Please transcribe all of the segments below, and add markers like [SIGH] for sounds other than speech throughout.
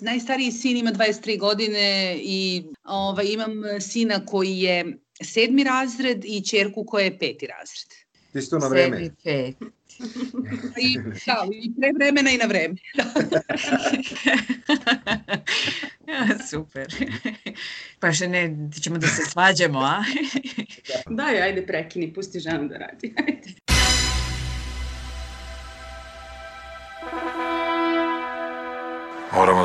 Najstariji sin ima 23 godine i ovaj, imam sina koji je sedmi razred i čerku koja je peti razred. Isto na vreme. Sedmi, pet. I, da, i pre vremena i na vreme. [LAUGHS] [LAUGHS] super. Pa še ne, ćemo da se svađamo, a? [LAUGHS] Daj, ajde prekini, pusti ženu da radi. Ajde.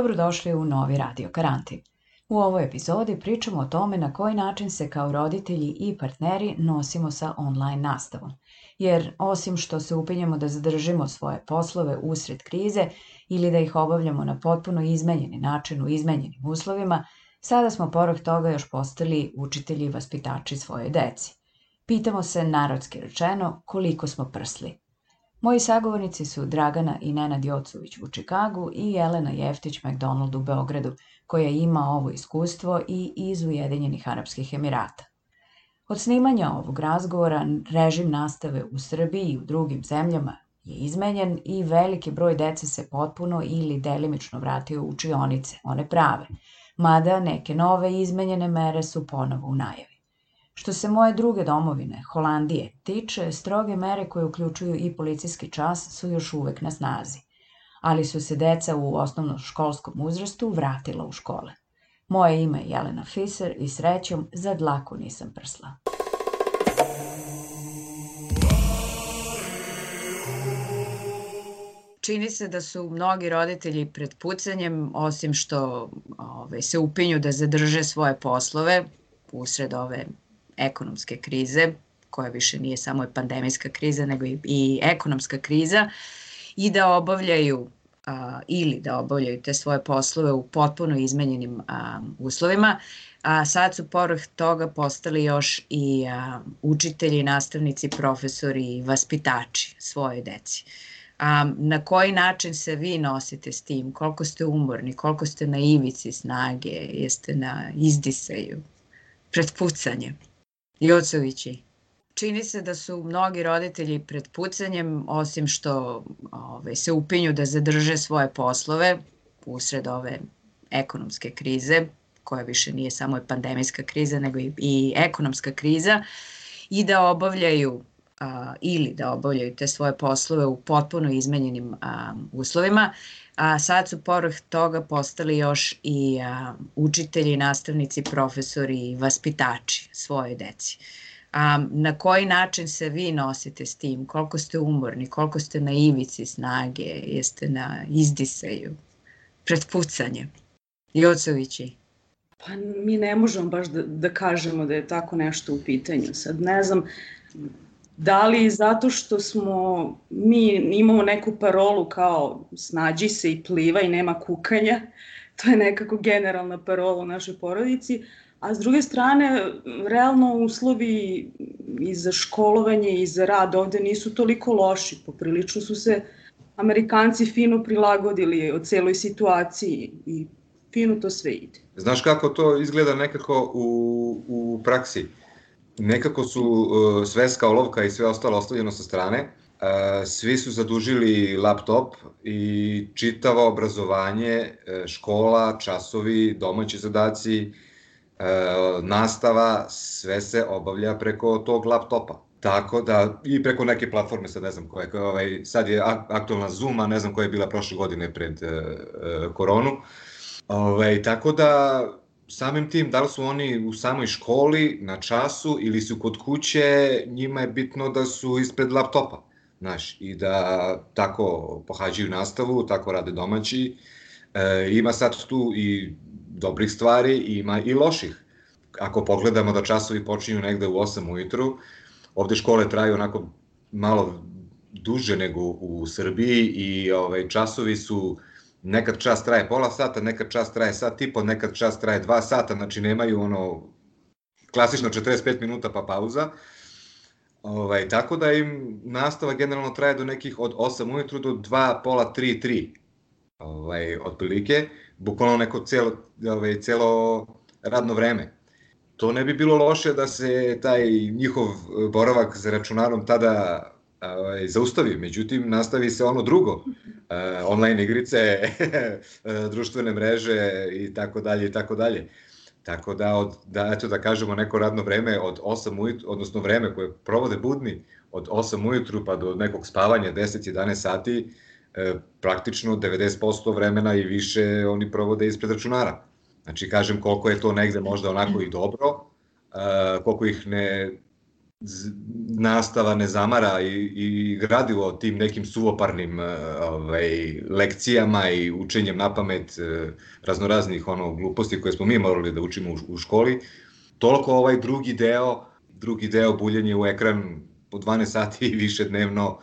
Dobrodošli u novi Radio Karantin. U ovoj epizodi pričamo o tome na koji način se kao roditelji i partneri nosimo sa online nastavom. Jer osim što se upinjamo da zadržimo svoje poslove usred krize ili da ih obavljamo na potpuno izmenjeni način u izmenjenim uslovima, sada smo pored toga još postali učitelji i vaspitači svoje deci. Pitamo se, narodski rečeno, koliko smo prsli. Moji sagovornici su Dragana i Nenad Jocović u Čikagu i Jelena Jeftić McDonald u Beogradu, koja ima ovo iskustvo i iz Ujedinjenih Arabskih Emirata. Od snimanja ovog razgovora režim nastave u Srbiji i u drugim zemljama je izmenjen i veliki broj dece se potpuno ili delimično vratio u učionice, one prave, mada neke nove izmenjene mere su ponovo u najavi. Što se moje druge domovine, Holandije, tiče, stroge mere koje uključuju i policijski čas su još uvek na snazi. Ali su se deca u osnovno školskom uzrastu vratila u škole. Moje ime je Jelena Fiser i srećom za dlaku nisam prsla. Čini se da su mnogi roditelji pred pucanjem, osim što ove, ovaj, se upinju da zadrže svoje poslove usred ove ekonomske krize, koja više nije samo pandemijska kriza, nego i, i ekonomska kriza, i da obavljaju a, ili da obavljaju te svoje poslove u potpuno izmenjenim a, uslovima, a sad su povrh toga postali još i a, učitelji, nastavnici, profesori i vaspitači svoje deci. A, na koji način se vi nosite s tim? Koliko ste umorni? Koliko ste na ivici snage? Jeste na izdisaju? Pred pucanjem? Jocovići. Čini se da su mnogi roditelji pred pucanjem, osim što ove, se upinju da zadrže svoje poslove usred ove ekonomske krize, koja više nije samo pandemijska kriza, nego i, i ekonomska kriza, i da obavljaju a, ili da obavljaju te svoje poslove u potpuno izmenjenim a, uslovima, a sad su povrh toga postali još i a, učitelji, nastavnici, profesori i vaspitači svoje deci. A, na koji način se vi nosite s tim? Koliko ste umorni? Koliko ste na ivici snage? Jeste na izdisaju? Pred pucanjem? Jocovići? Pa mi ne možemo baš da, da kažemo da je tako nešto u pitanju. Sad ne znam, Da li zato što smo, mi imamo neku parolu kao snađi se i pliva i nema kukanja, [LAUGHS] to je nekako generalna parola u našoj porodici, a s druge strane, realno uslovi i za školovanje i za rad ovde nisu toliko loši, poprilično su se Amerikanci fino prilagodili o celoj situaciji i fino to sve ide. Znaš kako to izgleda nekako u, u praksi? Nekako su uh, sveska olovka i sve ostalo ostavljeno sa strane. Uh, svi su zadužili laptop i čitavo obrazovanje, uh, škola, časovi, domaći zadaci, uh, nastava, sve se obavlja preko tog laptopa. Tako da, i preko neke platforme, sad ne znam koje, ovaj, sad je aktualna Zoom, a ne znam koja je bila prošle godine pred e, e, koronu. Ovaj, tako da, samim tim, da li su oni u samoj školi, na času ili su kod kuće, njima je bitno da su ispred laptopa, znaš, i da tako pohađaju nastavu, tako rade domaći. E, ima sad tu i dobrih stvari, ima i loših. Ako pogledamo da časovi počinju negde u 8 ujutru, ovde škole traju onako malo duže nego u Srbiji i ovaj, časovi su nekad čas traje pola sata, nekad čas traje sat i po, nekad čas traje dva sata, znači nemaju ono klasično 45 minuta pa pauza. Ovaj, tako da im nastava generalno traje do nekih od 8 ujutru do 2, pola, 3, 3. Ovaj, otprilike, bukvalno neko celo, ovaj, celo radno vreme. To ne bi bilo loše da se taj njihov boravak za računarom tada ovaj, zaustavi, međutim nastavi se ono drugo, online igrice, [LAUGHS] e, društvene mreže i tako dalje i tako dalje. Tako da, od, da, eto da kažemo neko radno vreme od 8 ujutru, odnosno vreme koje provode budni od 8 ujutru pa do nekog spavanja 10-11 sati, e, praktično 90% vremena i više oni provode ispred računara. Znači, kažem koliko je to negde možda onako i dobro, uh, koliko ih ne nastava ne zamara i, i gradivo tim nekim suvoparnim uh, ovaj, lekcijama i učenjem na pamet uh, raznoraznih ono, gluposti koje smo mi morali da učimo u, u školi, toliko ovaj drugi deo, drugi deo buljenje u ekran po 12 sati i više dnevno,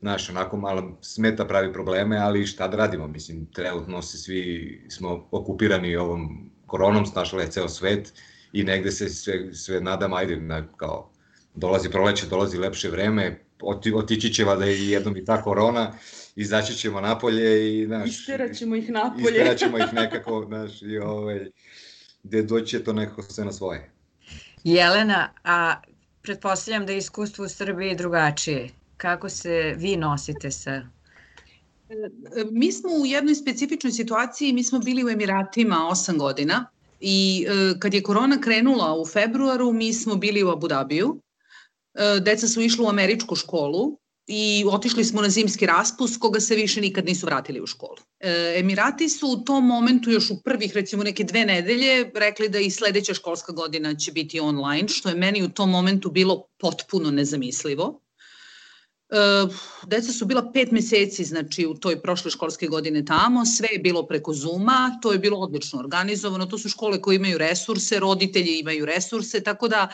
znaš, onako malo smeta pravi probleme, ali šta da radimo, mislim, trenutno se svi smo okupirani ovom koronom, snašla je ceo svet i negde se sve, sve nadam, ajde, na, kao, dolazi proleće, dolazi lepše vreme, oti, otići će da je jednom i ta korona, izaći ćemo napolje i, znaš... Isteraćemo ih napolje. Isteraćemo ih [LAUGHS] nekako, znaš, i ovaj, gde doći to nekako sve na svoje. Jelena, a pretpostavljam da je iskustvo u Srbiji drugačije. Kako se vi nosite sa Mi smo u jednoj specifičnoj situaciji, mi smo bili u Emiratima 8 godina i e, kad je korona krenula u februaru, mi smo bili u Abu Dhabiju. E, deca su išla u američku školu i otišli smo na zimski raspust koga se više nikad nisu vratili u školu. E, Emirati su u tom momentu još u prvih recimo neke dve nedelje rekli da i sledeća školska godina će biti online, što je meni u tom momentu bilo potpuno nezamislivo. Uh, deca su bila pet meseci, znači u toj prošle školske godine tamo, sve je bilo preko Zuma, to je bilo odlično organizovano, to su škole koje imaju resurse, roditelji imaju resurse, tako da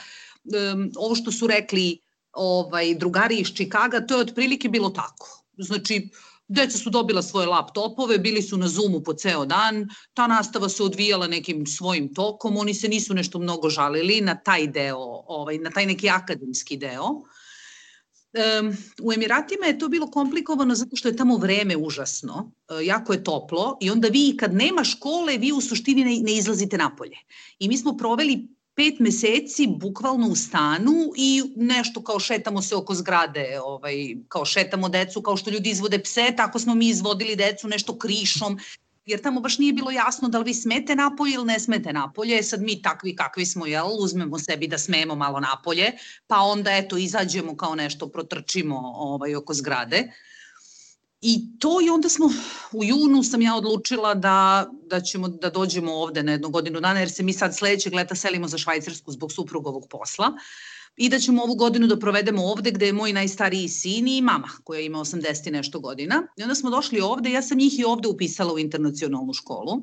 um, ovo što su rekli ovaj, drugari iz Čikaga, to je otprilike bilo tako. Znači, deca su dobila svoje laptopove, bili su na Zoomu po ceo dan, ta nastava se odvijala nekim svojim tokom, oni se nisu nešto mnogo žalili na taj deo, ovaj, na taj neki akademski deo. Um, u Emiratima je to bilo komplikovano zato što je tamo vreme užasno, uh, jako je toplo i onda vi kad nema škole, vi u suštini ne, ne izlazite napolje. I mi smo proveli pet meseci bukvalno u stanu i nešto kao šetamo se oko zgrade, ovaj, kao šetamo decu, kao što ljudi izvode pse, tako smo mi izvodili decu nešto krišom, jer tamo baš nije bilo jasno da li vi smete napolje ili ne smete napolje, sad mi takvi kakvi smo, jel, uzmemo sebi da smemo malo napolje, pa onda eto izađemo kao nešto, protrčimo ovaj, oko zgrade. I to i onda smo, u junu sam ja odlučila da, da ćemo da dođemo ovde na jednu godinu dana, jer se mi sad sledećeg leta selimo za Švajcarsku zbog suprugovog posla i da ćemo ovu godinu da provedemo ovde gde je moj najstariji sin i mama koja ima 80 i nešto godina. I onda smo došli ovde, ja sam njih i ovde upisala u internacionalnu školu.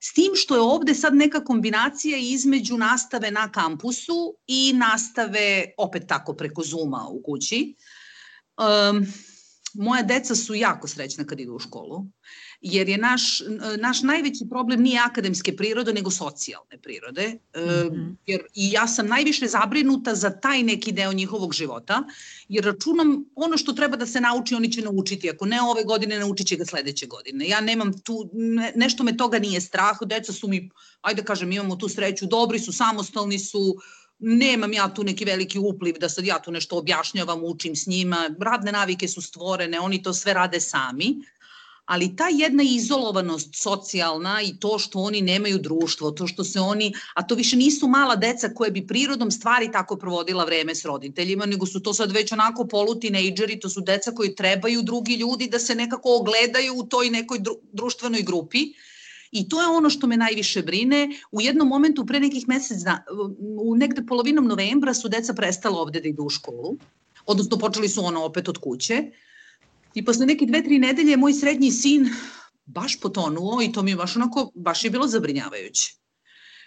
S tim što je ovde sad neka kombinacija između nastave na kampusu i nastave opet tako preko Zuma u kući. Um, moja deca su jako srećna kad idu u školu, jer je naš, naš najveći problem nije akademske prirode, nego socijalne prirode. Mm -hmm. jer I ja sam najviše zabrinuta za taj neki deo njihovog života, jer računam ono što treba da se nauči, oni će naučiti. Ako ne ove godine, naučit će ga sledeće godine. Ja nemam tu, ne, nešto me toga nije strah, deca su mi, ajde da kažem, imamo tu sreću, dobri su, samostalni su, uh, nemam ja tu neki veliki upliv da sad ja tu nešto objašnjavam, učim s njima, radne navike su stvorene, oni to sve rade sami, ali ta jedna izolovanost socijalna i to što oni nemaju društvo, to što se oni, a to više nisu mala deca koje bi prirodom stvari tako provodila vreme s roditeljima, nego su to sad već onako polutinejdžeri, to su deca koji trebaju drugi ljudi da se nekako ogledaju u toj nekoj društvenoj grupi. I to je ono što me najviše brine. U jednom momentu pre nekih mesec, u negde polovinom novembra su deca prestala ovde da idu u školu, odnosno počeli su ono opet od kuće. I posle neke dve, tri nedelje moj srednji sin baš potonuo i to mi je baš onako, baš je bilo zabrinjavajuće.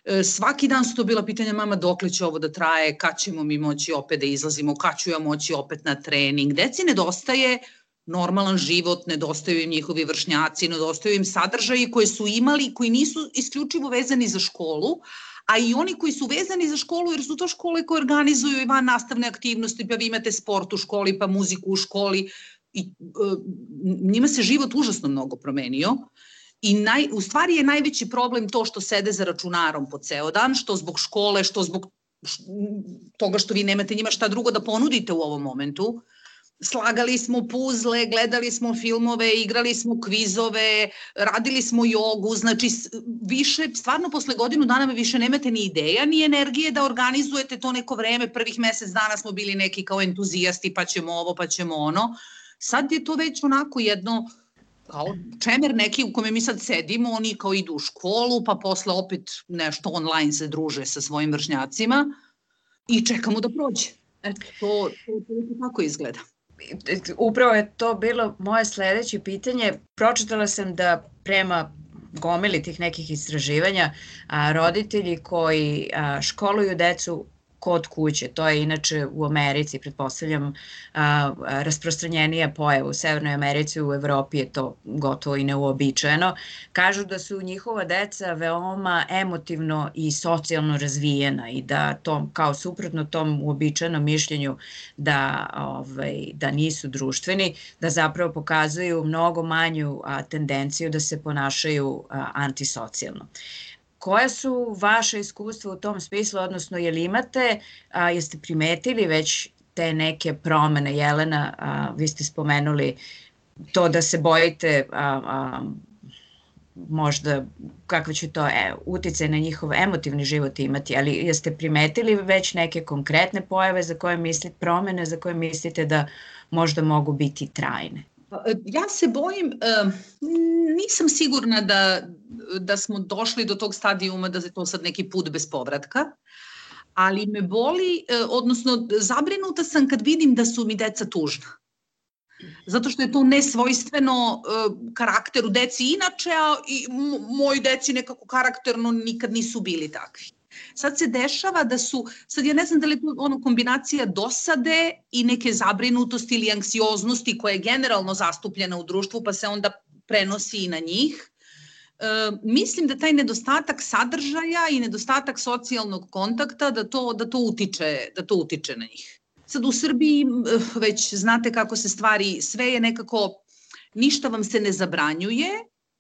E, svaki dan su to bila pitanja mama dokle će ovo da traje, kad ćemo mi moći opet da izlazimo, kad ću ja moći opet na trening. Deci nedostaje normalan život, nedostaju im njihovi vršnjaci, nedostaju im sadržaji koje su imali, koji nisu isključivo vezani za školu, a i oni koji su vezani za školu, jer su to škole koje organizuju i van nastavne aktivnosti, pa vi imate sport u školi, pa muziku u školi, i uh, njima se život užasno mnogo promenio i naj, u stvari je najveći problem to što sede za računarom po ceo dan, što zbog škole, što zbog toga što vi nemate njima šta drugo da ponudite u ovom momentu. Slagali smo puzle, gledali smo filmove, igrali smo kvizove, radili smo jogu, znači više, stvarno posle godinu dana me više nemate ni ideja, ni energije da organizujete to neko vreme, prvih mesec dana smo bili neki kao entuzijasti, pa ćemo ovo, pa ćemo ono. Sad je to već onako jedno kao čemer neki u kome mi sad sedimo, oni kao idu u školu, pa posle opet nešto online se druže sa svojim vršnjacima i čekamo da prođe. Eto, to, to, to, to tako izgleda. Upravo je to bilo moje sledeće pitanje. Pročitala sam da prema gomili tih nekih istraživanja, a, roditelji koji a, školuju decu kod kuće. To je inače u Americi, pretpostavljam, rasprostranjenija pojava. U Severnoj Americi, u Evropi je to gotovo i neuobičajeno. Kažu da su njihova deca veoma emotivno i socijalno razvijena i da to, kao suprotno tom uobičajenom mišljenju da, ovaj, da nisu društveni, da zapravo pokazuju mnogo manju a, tendenciju da se ponašaju a, antisocijalno. Koja su vaše iskustva u tom smislu, odnosno je li imate, a, jeste primetili već te neke promene, Jelena, a, vi ste spomenuli to da se bojite a, a, možda kakve će to e, utice na njihov emotivni život imati, ali jeste primetili već neke konkretne pojave za koje mislite, promene za koje mislite da možda mogu biti trajne? Pa, e, ja se bojim, e, nisam sigurna da, da smo došli do tog stadijuma da je to sad neki put bez povratka, ali me boli, e, odnosno zabrinuta sam kad vidim da su mi deca tužna. Zato što je to nesvojstveno karakteru deci inače, a i moji deci nekako karakterno nikad nisu bili takvi. Sad se dešava da su, sad ja ne znam da li je to ono kombinacija dosade i neke zabrinutosti ili anksioznosti koja je generalno zastupljena u društvu pa se onda prenosi i na njih. E, mislim da taj nedostatak sadržaja i nedostatak socijalnog kontakta da to, da to, utiče, da to utiče na njih. Sad u Srbiji već znate kako se stvari, sve je nekako, ništa vam se ne zabranjuje,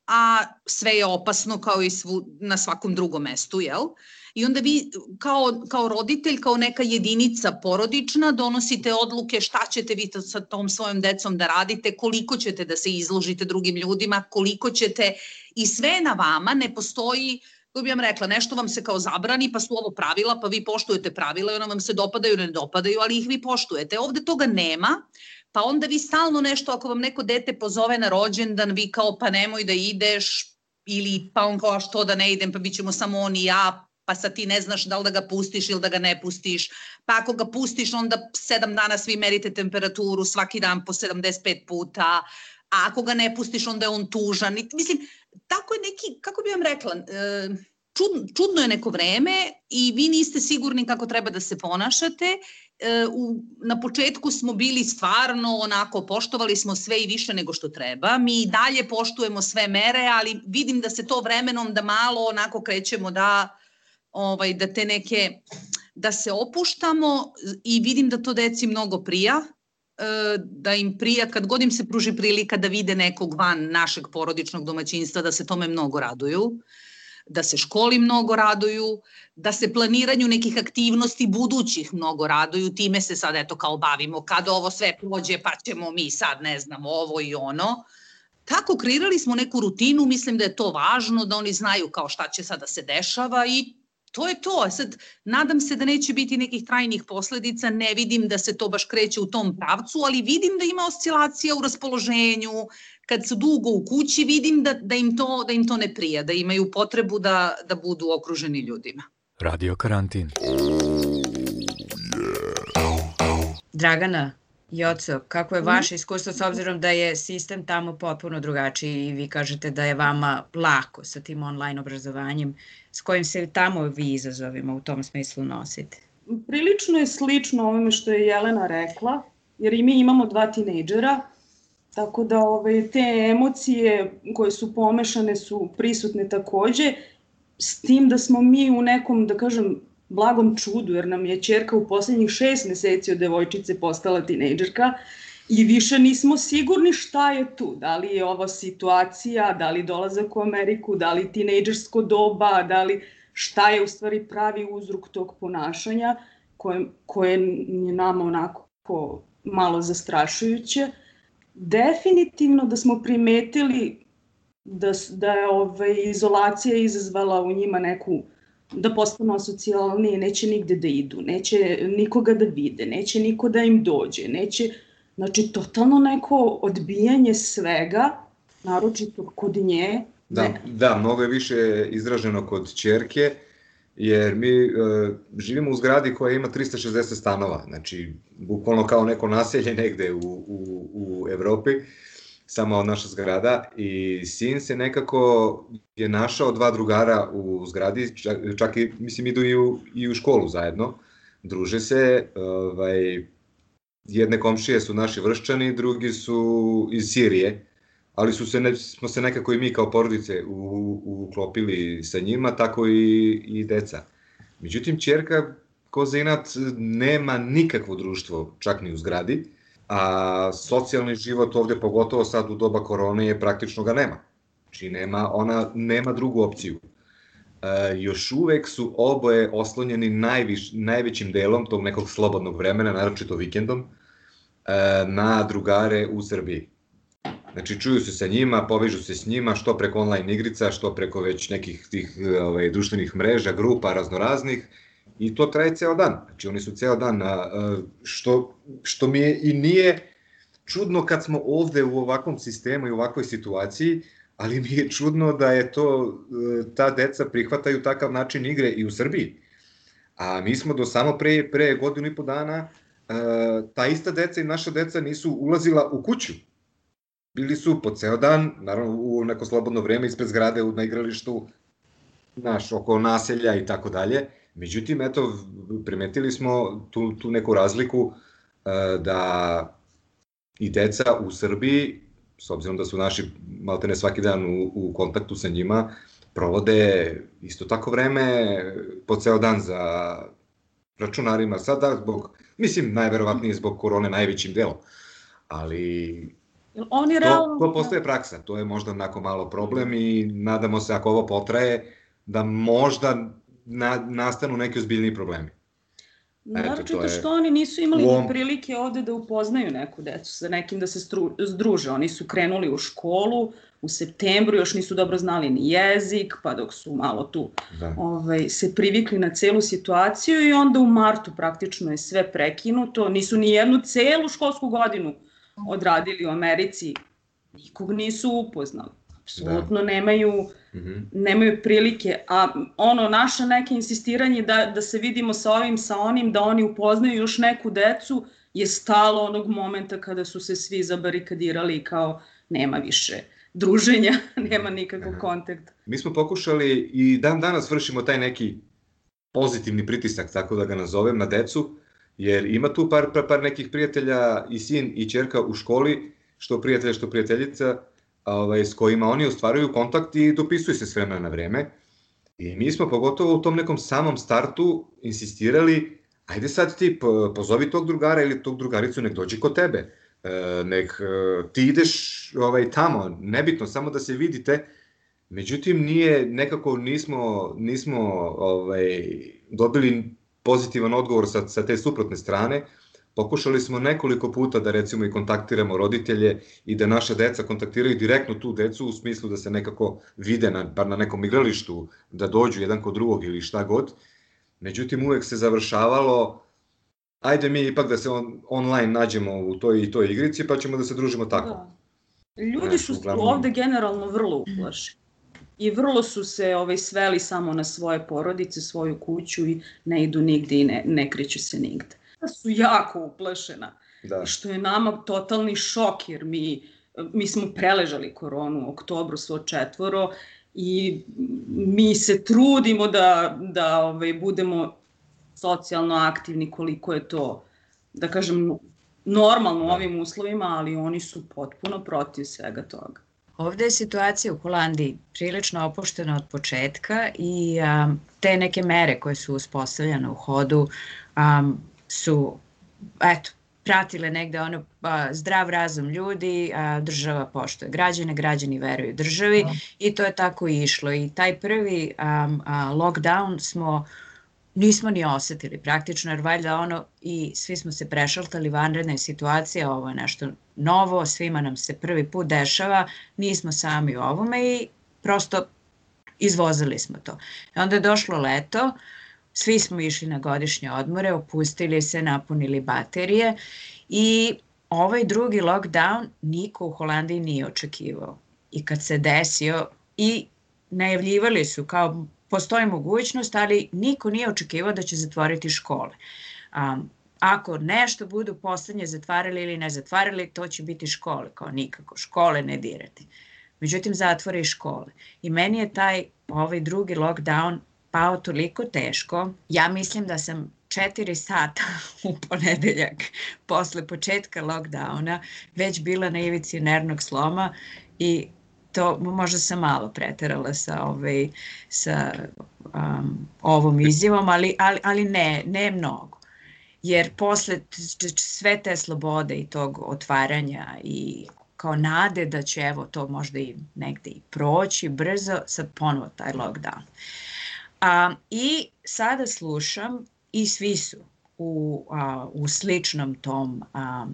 a sve je opasno kao i svu, na svakom drugom mestu, jel? I onda vi kao, kao roditelj, kao neka jedinica porodična donosite odluke šta ćete vi sa tom svojom decom da radite, koliko ćete da se izložite drugim ljudima, koliko ćete i sve na vama, ne postoji kako bih vam rekla, nešto vam se kao zabrani, pa su ovo pravila, pa vi poštujete pravila i ona vam se dopadaju, ne dopadaju, ali ih vi poštujete. Ovde toga nema, pa onda vi stalno nešto, ako vam neko dete pozove na rođendan, vi kao pa nemoj da ideš, ili pa on kao što da ne idem, pa bit ćemo samo on i ja, pa sad ti ne znaš da li da ga pustiš ili da ga ne pustiš, pa ako ga pustiš onda sedam dana svi merite temperaturu svaki dan po 75 puta, a ako ga ne pustiš onda je on tužan. Mislim, tako je neki, kako bi vam rekla, e, čudno, čudno je neko vreme i vi niste sigurni kako treba da se ponašate. E, u, na početku smo bili stvarno onako, poštovali smo sve i više nego što treba. Mi i dalje poštujemo sve mere, ali vidim da se to vremenom da malo onako krećemo da ovaj, da te neke, da se opuštamo i vidim da to deci mnogo prija, e, da im prija, kad god im se pruži prilika da vide nekog van našeg porodičnog domaćinstva, da se tome mnogo raduju, da se školi mnogo raduju, da se planiranju nekih aktivnosti budućih mnogo raduju, time se sad eto kao bavimo, kad ovo sve prođe pa ćemo mi sad ne znam ovo i ono, tako kreirali smo neku rutinu, mislim da je to važno, da oni znaju kao šta će sada da se dešava i to je to. Sad, nadam se da neće biti nekih trajnih posledica, ne vidim da se to baš kreće u tom pravcu, ali vidim da ima oscilacija u raspoloženju, kad su dugo u kući vidim da, da, im, to, da im to ne prija, da imaju potrebu da, da budu okruženi ljudima. Radio karantin. Dragana, Joco, kako je vaše iskustvo s obzirom da je sistem tamo potpuno drugačiji i vi kažete da je vama lako sa tim online obrazovanjem, s kojim se tamo vi izazovima u tom smislu nosite? Prilično je slično ovome što je Jelena rekla, jer i mi imamo dva tinejdžera, tako da ove, te emocije koje su pomešane su prisutne takođe, s tim da smo mi u nekom, da kažem, blagom čudu, jer nam je čerka u poslednjih šest meseci od devojčice postala tinejdžerka i više nismo sigurni šta je tu. Da li je ova situacija, da li dolazak u Ameriku, da li tinejdžersko doba, da li šta je u stvari pravi uzrok tog ponašanja koje, koje je nama onako malo zastrašujuće. Definitivno da smo primetili da, da je ovaj, izolacija izazvala u njima neku da postanu asocijalnije, neće nigde da idu, neće nikoga da vide, neće niko da im dođe, neće, znači totalno neko odbijanje svega, naročito kod nje. Da, ne. da, mnogo je više izraženo kod čerke, jer mi e, živimo u zgradi koja ima 360 stanova, znači bukvalno kao neko naselje negde u, u, u Evropi. E, samo naša zgrada i sin se nekako je našao dva drugara u zgradi, čak, čak i, mislim, idu i u, i u školu zajedno, druže se, ovaj, jedne komšije su naši vršćani, drugi su iz Sirije, ali su se, ne, smo se nekako i mi kao porodice uklopili sa njima, tako i, i deca. Međutim, čerka Kozinat nema nikakvo društvo, čak ni u zgradi, a socijalni život ovde, pogotovo sad u doba korone, je praktično ga nema. Znači nema, ona nema drugu opciju. E, još uvek su oboje oslonjeni najviš, najvećim delom tog nekog slobodnog vremena, naročito vikendom, e, na drugare u Srbiji. Znači, čuju se sa njima, povežu se s njima, što preko online igrica, što preko već nekih tih ovaj, društvenih mreža, grupa raznoraznih, I to traje ceo dan. Znači oni su ceo dan, što, što mi je i nije čudno kad smo ovde u ovakvom sistemu i u ovakvoj situaciji, ali mi je čudno da je to, e, ta deca prihvataju takav način igre i u Srbiji. A mi smo do samo pre, pre godinu i po dana, e, ta ista deca i naša deca nisu ulazila u kuću. Bili su po ceo dan, naravno u neko slobodno vreme ispred zgrade na igralištu, naš, oko naselja i tako dalje Međutim, eto, primetili smo tu, tu neku razliku e, da i deca u Srbiji, s obzirom da su naši maltene svaki dan u, u kontaktu sa njima, provode isto tako vreme po ceo dan za računarima. Sada zbog, mislim, najverovatnije zbog korone najvećim delom, ali Oni realno... to, to postaje praksa, to je možda onako malo problem i nadamo se ako ovo potraje, da možda na, nastanu neki ozbiljni problemi. Naročito što oni nisu imali ovom... prilike ovde da upoznaju neku decu, sa nekim da se stru, združe. Oni su krenuli u školu u septembru, još nisu dobro znali ni jezik, pa dok su malo tu da. ovaj, se privikli na celu situaciju i onda u martu praktično je sve prekinuto. Nisu ni jednu celu školsku godinu odradili u Americi. Nikog nisu upoznali. Apsolutno da. nemaju mm -hmm. nemaju prilike, a ono naše neke insistiranje da, da se vidimo sa ovim, sa onim, da oni upoznaju još neku decu, je stalo onog momenta kada su se svi zabarikadirali kao nema više druženja, [LAUGHS] nema nikakvog kontakta. Mi smo pokušali i dan danas vršimo taj neki pozitivni pritisak, tako da ga nazovem, na decu, jer ima tu par, par, par nekih prijatelja i sin i čerka u školi, što prijatelja, što prijateljica, ovaj, s kojima oni ostvaruju kontakt i dopisuju se s vremena na vreme. I mi smo pogotovo u tom nekom samom startu insistirali, ajde sad ti pozovi tog drugara ili tog drugaricu nek dođe kod tebe. E, nek e, ti ideš ovaj, tamo, nebitno, samo da se vidite. Međutim, nije, nekako nismo, nismo ovaj, dobili pozitivan odgovor sa, sa te suprotne strane, Pokušali smo nekoliko puta da recimo i kontaktiramo roditelje i da naša deca kontaktiraju direktno tu decu u smislu da se nekako vide na, bar na nekom igralištu, da dođu jedan kod drugog ili šta god. Međutim, uvek se završavalo ajde mi ipak da se on, online nađemo u toj i toj igrici pa ćemo da se družimo tako. Da. Ljudi su uglavnom... ovde generalno vrlo uplašeni i vrlo su se ovaj, sveli samo na svoje porodice, svoju kuću i ne idu nigde i ne, ne kreću se nigde. Su jako uplašena. Da. Što je nama totalni šok jer mi, mi smo preležali koronu u oktobru svo četvoro i mi se trudimo da, da ovaj, budemo socijalno aktivni koliko je to, da kažem, normalno u da. ovim uslovima, ali oni su potpuno protiv svega toga. Ovde je situacija u Holandiji prilično opuštena od početka i a, te neke mere koje su uspostavljene u hodu a, su, eto, pratile negde ono a, zdrav razum ljudi, a, država poštoje građane, građani veruju državi da. i to je tako išlo. I taj prvi a, a, lockdown smo nismo ni osetili praktično, jer valjda ono i svi smo se prešaltali vanredne situacije, ovo je nešto novo, svima nam se prvi put dešava, nismo sami u ovome i prosto izvozili smo to. I onda je došlo leto, svi smo išli na godišnje odmore, opustili se, napunili baterije i ovaj drugi lockdown niko u Holandiji nije očekivao. I kad se desio i najavljivali su kao postoji mogućnost, ali niko nije očekivao da će zatvoriti škole. Um, ako nešto budu poslednje zatvarali ili ne zatvarali, to će biti škole, kao nikako, škole ne dirati. Međutim, zatvore i škole. I meni je taj ovaj drugi lockdown pao toliko teško. Ja mislim da sam četiri sata [LAUGHS] u ponedeljak posle početka lockdowna već bila na ivici nervnog sloma i to možda sam malo preterala sa, ovaj, sa um, ovom izjavom, ali, ali, ali ne, ne mnogo. Jer posle sve te slobode i tog otvaranja i kao nade da će evo to možda i negde i proći brzo, sad ponovo taj lockdown. A, I sada slušam i svi su u, a, u sličnom tom a,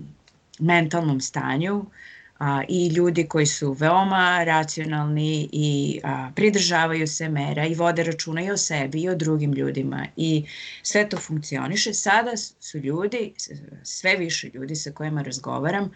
mentalnom stanju, a, i ljudi koji su veoma racionalni i a, pridržavaju se mera i vode računa i o sebi i o drugim ljudima i sve to funkcioniše. Sada su ljudi, sve više ljudi sa kojima razgovaram,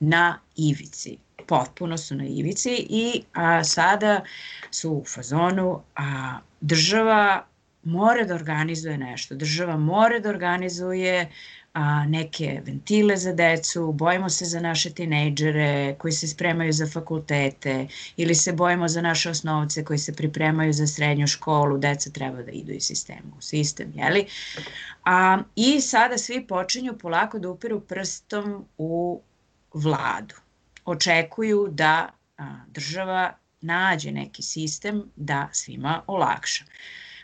na ivici. Potpuno su na ivici i a, sada su u fazonu a, država mora da organizuje nešto. Država mora da organizuje a, neke ventile za decu, bojimo se za naše tinejdžere koji se spremaju za fakultete ili se bojimo za naše osnovce koji se pripremaju za srednju školu, deca treba da idu iz sistema u sistem, jeli? A, I sada svi počinju polako da upiru prstom u vladu. Očekuju da država nađe neki sistem da svima olakša.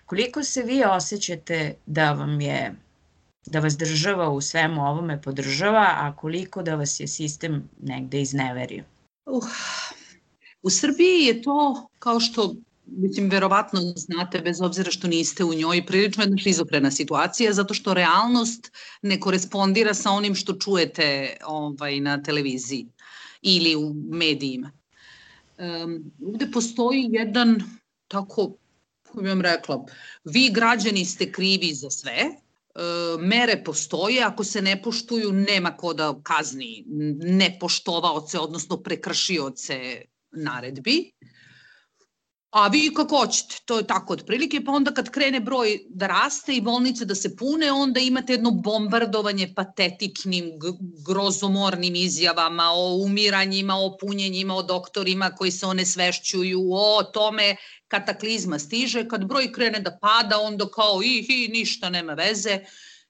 Koliko se vi osjećate da vam je da vas država u svemu ovome podržava, a koliko da vas je sistem negde izneverio? Uh, u Srbiji je to, kao što mislim, verovatno znate, bez obzira što niste u njoj, prilično jedna šizofrena situacija, zato što realnost ne korespondira sa onim što čujete ovaj, na televiziji ili u medijima. Um, ovde postoji jedan tako, bih vam rekla, vi građani ste krivi za sve, E, mere postoje, ako se ne poštuju, nema ko da kazni nepoštovaoce, odnosno prekršioce naredbi. A vi kako hoćete, to je tako otprilike, pa onda kad krene broj da raste i bolnice da se pune, onda imate jedno bombardovanje patetičnim, grozomornim izjavama o umiranjima, o punjenjima, o doktorima koji se one svešćuju, o tome kataklizma stiže, kad broj krene da pada, onda kao i, i ništa nema veze.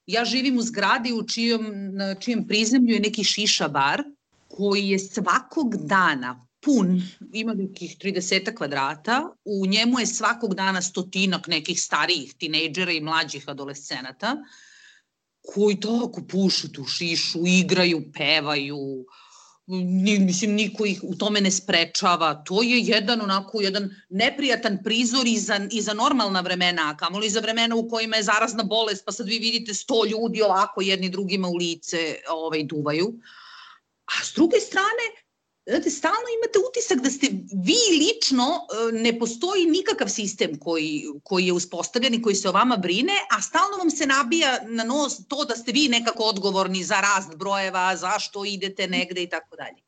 Ja živim u zgradi u čijem, na čijem prizemlju je neki šiša bar, koji je svakog dana pun, ima nekih 30 kvadrata, u njemu je svakog dana stotinak nekih starijih tinejdžera i mlađih adolescenata, koji tako pušu tu šišu, igraju, pevaju, ni, mislim, niko ih u tome ne sprečava. To je jedan onako, jedan neprijatan prizor i za, i za normalna vremena, a kamoli za vremena u kojima je zarazna bolest, pa sad vi vidite sto ljudi ovako jedni drugima u lice ovaj, duvaju. A s druge strane, znate, stalno imate utisak da ste vi lično, e, ne postoji nikakav sistem koji, koji je uspostavljen i koji se o vama brine, a stalno vam se nabija na nos to da ste vi nekako odgovorni za rast brojeva, zašto idete negde i tako dalje.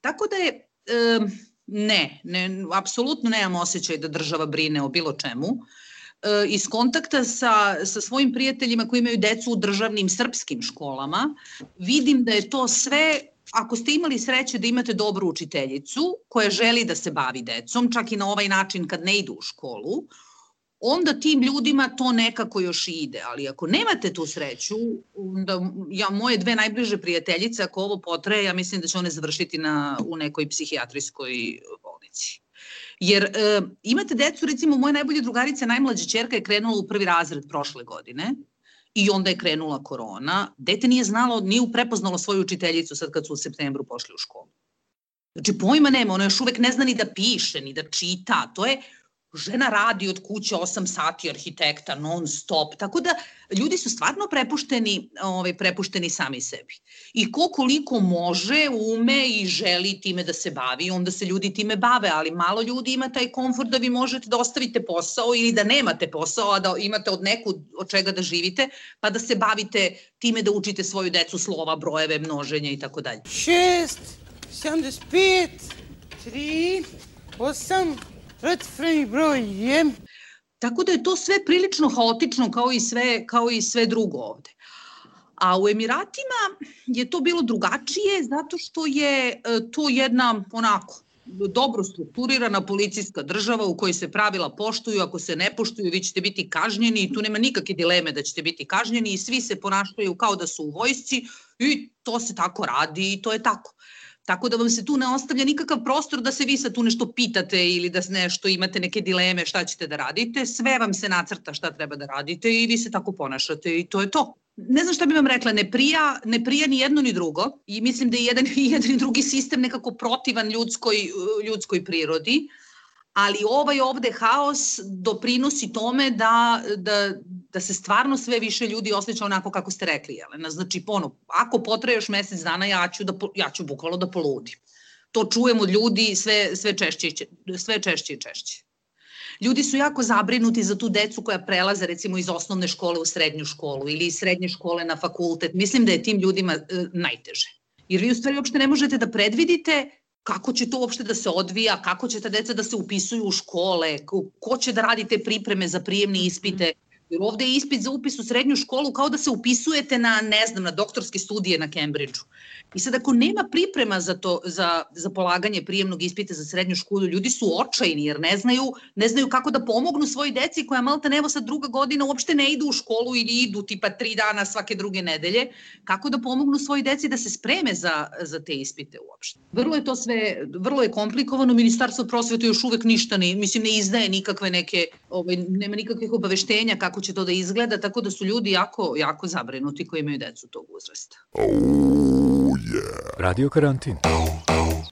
Tako da je, e, ne, ne, apsolutno nemam osjećaj da država brine o bilo čemu. E, iz kontakta sa, sa svojim prijateljima koji imaju decu u državnim srpskim školama, vidim da je to sve ako ste imali sreće da imate dobru učiteljicu koja želi da se bavi decom, čak i na ovaj način kad ne idu u školu, onda tim ljudima to nekako još ide. Ali ako nemate tu sreću, onda ja, moje dve najbliže prijateljice, ako ovo potraje, ja mislim da će one završiti na, u nekoj psihijatrijskoj bolnici. Jer e, imate decu, recimo moja najbolja drugarica, najmlađa čerka je krenula u prvi razred prošle godine i onda je krenula korona. Dete nije znalo, nije prepoznalo svoju učiteljicu sad kad su u septembru pošli u školu. Znači pojma nema, ona još uvek ne zna ni da piše, ni da čita. To je žena radi od kuće 8 sati arhitekta non stop, tako da ljudi su stvarno prepušteni, ovaj, prepušteni sami sebi. I ko koliko može, ume i želi time da se bavi, onda se ljudi time bave, ali malo ljudi ima taj komfort da vi možete da ostavite posao ili da nemate posao, a da imate od neku od čega da živite, pa da se bavite time da učite svoju decu slova, brojeve, množenja i tako dalje. 6, 75, 3, 8, Pretfreni broj je... Tako da je to sve prilično haotično kao i sve, kao i sve drugo ovde. A u Emiratima je to bilo drugačije zato što je e, to jedna onako dobro strukturirana policijska država u kojoj se pravila poštuju, ako se ne poštuju vi ćete biti kažnjeni i tu nema nikakve dileme da ćete biti kažnjeni i svi se ponašaju kao da su u vojsci i to se tako radi i to je tako. Tako da vam se tu ne ostavlja nikakav prostor da se vi sad tu nešto pitate ili da nešto imate neke dileme šta ćete da radite. Sve vam se nacrta šta treba da radite i vi se tako ponašate i to je to. Ne znam šta bih vam rekla, ne prija, ne prija ni jedno ni drugo i mislim da je jedan, [LAUGHS] i jedan i drugi sistem nekako protivan ljudskoj, ljudskoj prirodi ali ovaj ovde haos doprinosi tome da, da, da se stvarno sve više ljudi osjeća onako kako ste rekli, Jelena. Znači, ono, ako potraje još mesec dana, ja ću, da, ja ću bukvalno da poludim. To čujem od ljudi sve, sve, češće, sve češće i češće. Ljudi su jako zabrinuti za tu decu koja prelaze recimo iz osnovne škole u srednju školu ili iz srednje škole na fakultet. Mislim da je tim ljudima e, najteže. Jer vi u stvari uopšte ne možete da predvidite kako će to uopšte da se odvija, kako će ta deca da se upisuju u škole, ko će da radi te pripreme za prijemne ispite, Jer ovde je ispit za upis u srednju školu kao da se upisujete na, ne znam, na doktorske studije na Cambridgeu. I sad ako nema priprema za to, za, za polaganje prijemnog ispita za srednju školu, ljudi su očajni jer ne znaju, ne znaju kako da pomognu svoj deci koja malta nevo sad druga godina uopšte ne idu u školu ili idu tipa tri dana svake druge nedelje, kako da pomognu svoj deci da se spreme za, za te ispite uopšte. Vrlo je to sve, vrlo je komplikovano, Ministarstvo prosvete još uvek ništa ne, mislim, ne izdaje nikakve neke, ovaj, nema nikakvih obaveštenja kako će to da izgleda, tako da su ljudi jako, jako zabrinuti koji imaju decu tog uzrasta. Oh, yeah. Radio karantin.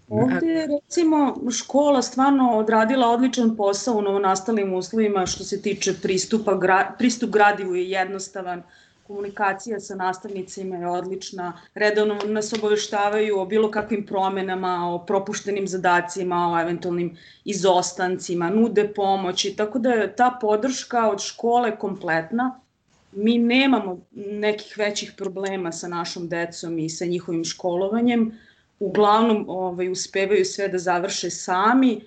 Ovde je recimo škola stvarno odradila odličan posao u novonastalim uslovima što se tiče pristupa, gra, pristup gradivu je jednostavan, komunikacija sa nastavnicima je odlična, redovno nas obaveštavaju o bilo kakvim promenama, o propuštenim zadacima, o eventualnim izostancima, nude pomoći, tako da je ta podrška od škole kompletna. Mi nemamo nekih većih problema sa našom decom i sa njihovim školovanjem. Uglavnom ovaj, uspevaju sve da završe sami,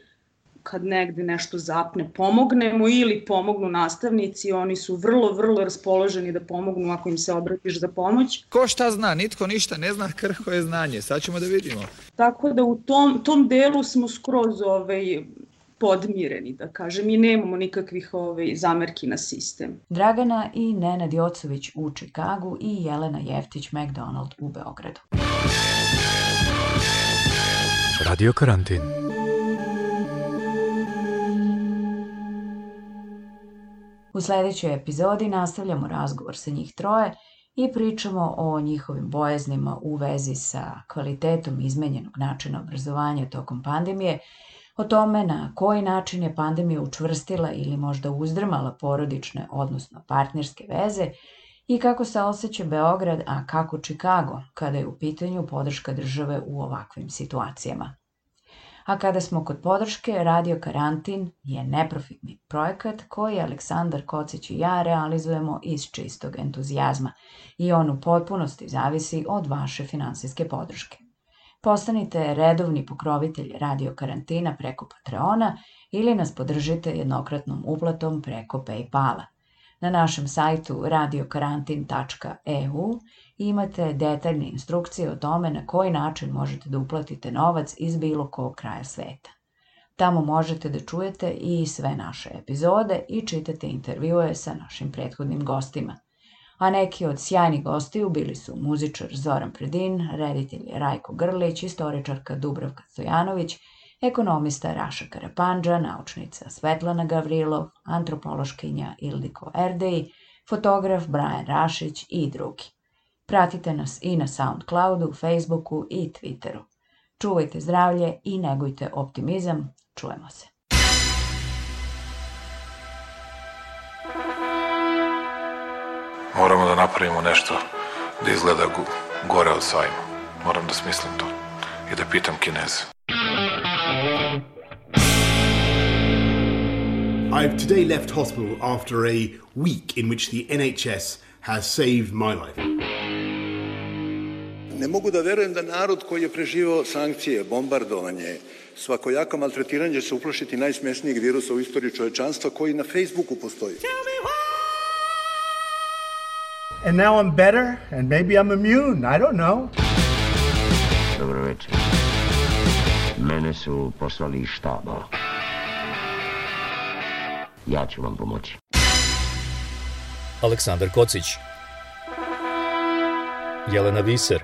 kad negde nešto zapne pomognemo ili pomognu nastavnici, oni su vrlo, vrlo raspoloženi da pomognu ako im se obratiš za pomoć. Ko šta zna, nitko ništa ne zna, krho je znanje, sad ćemo da vidimo. Tako da u tom, tom delu smo skroz ovaj, podmireni, da kažem, i nemamo nikakvih ovaj, zamerki na sistem. Dragana i Nenad Jocović u Čikagu i Jelena Jeftić McDonald u Beogradu. Radio karantin. U sledećoj epizodi nastavljamo razgovor sa njih troje i pričamo o njihovim bojaznima u vezi sa kvalitetom izmenjenog načina obrazovanja tokom pandemije, o tome na koji način je pandemija učvrstila ili možda uzdrmala porodične, odnosno partnerske veze i kako se osjeća Beograd, a kako Čikago, kada je u pitanju podrška države u ovakvim situacijama. A kada smo kod podrške, Radio Karantin je neprofitni projekat koji Aleksandar Kocić i ja realizujemo iz čistog entuzijazma i on u potpunosti zavisi od vaše finansijske podrške. Postanite redovni pokrovitelj Radio Karantina preko Patreona ili nas podržite jednokratnom uplatom preko Paypala. Na našem sajtu radiokarantin.eu imate detaljne instrukcije o tome na koji način možete da uplatite novac iz bilo kog kraja sveta. Tamo možete da čujete i sve naše epizode i čitate intervjue sa našim prethodnim gostima. A neki od sjajnih gostiju bili su muzičar Zoran Predin, reditelj Rajko Grlić, istoričarka Dubravka Stojanović, ekonomista Raša Karapanđa, naučnica Svetlana Gavrilov, antropološkinja Ildiko Erdeji, fotograf Brian Rašić i drugi. Pratite nas i na Soundcloudu, Facebooku i Twitteru. Čuvajte zdravlje i negujte optimizam. Čujemo se. Moramo da napravimo nešto da izgleda gore od sajma. Moram da smislim to i da pitam Kineze. I've today left hospital after a week in which the NHS has saved my life. Mogu da verujem da narod koji je preživao sankcije, bombardovanje, svakojako maltretiranje će se uplašiti najsmesnijeg virusa u istoriji čovečanstva koji na Facebooku postoji. And now I'm better, and maybe I'm immune. I don't know. Dobro večer. Mene su poslali iz štaba. Ja ću vam pomoći. Aleksandar Kocić Jelena Viser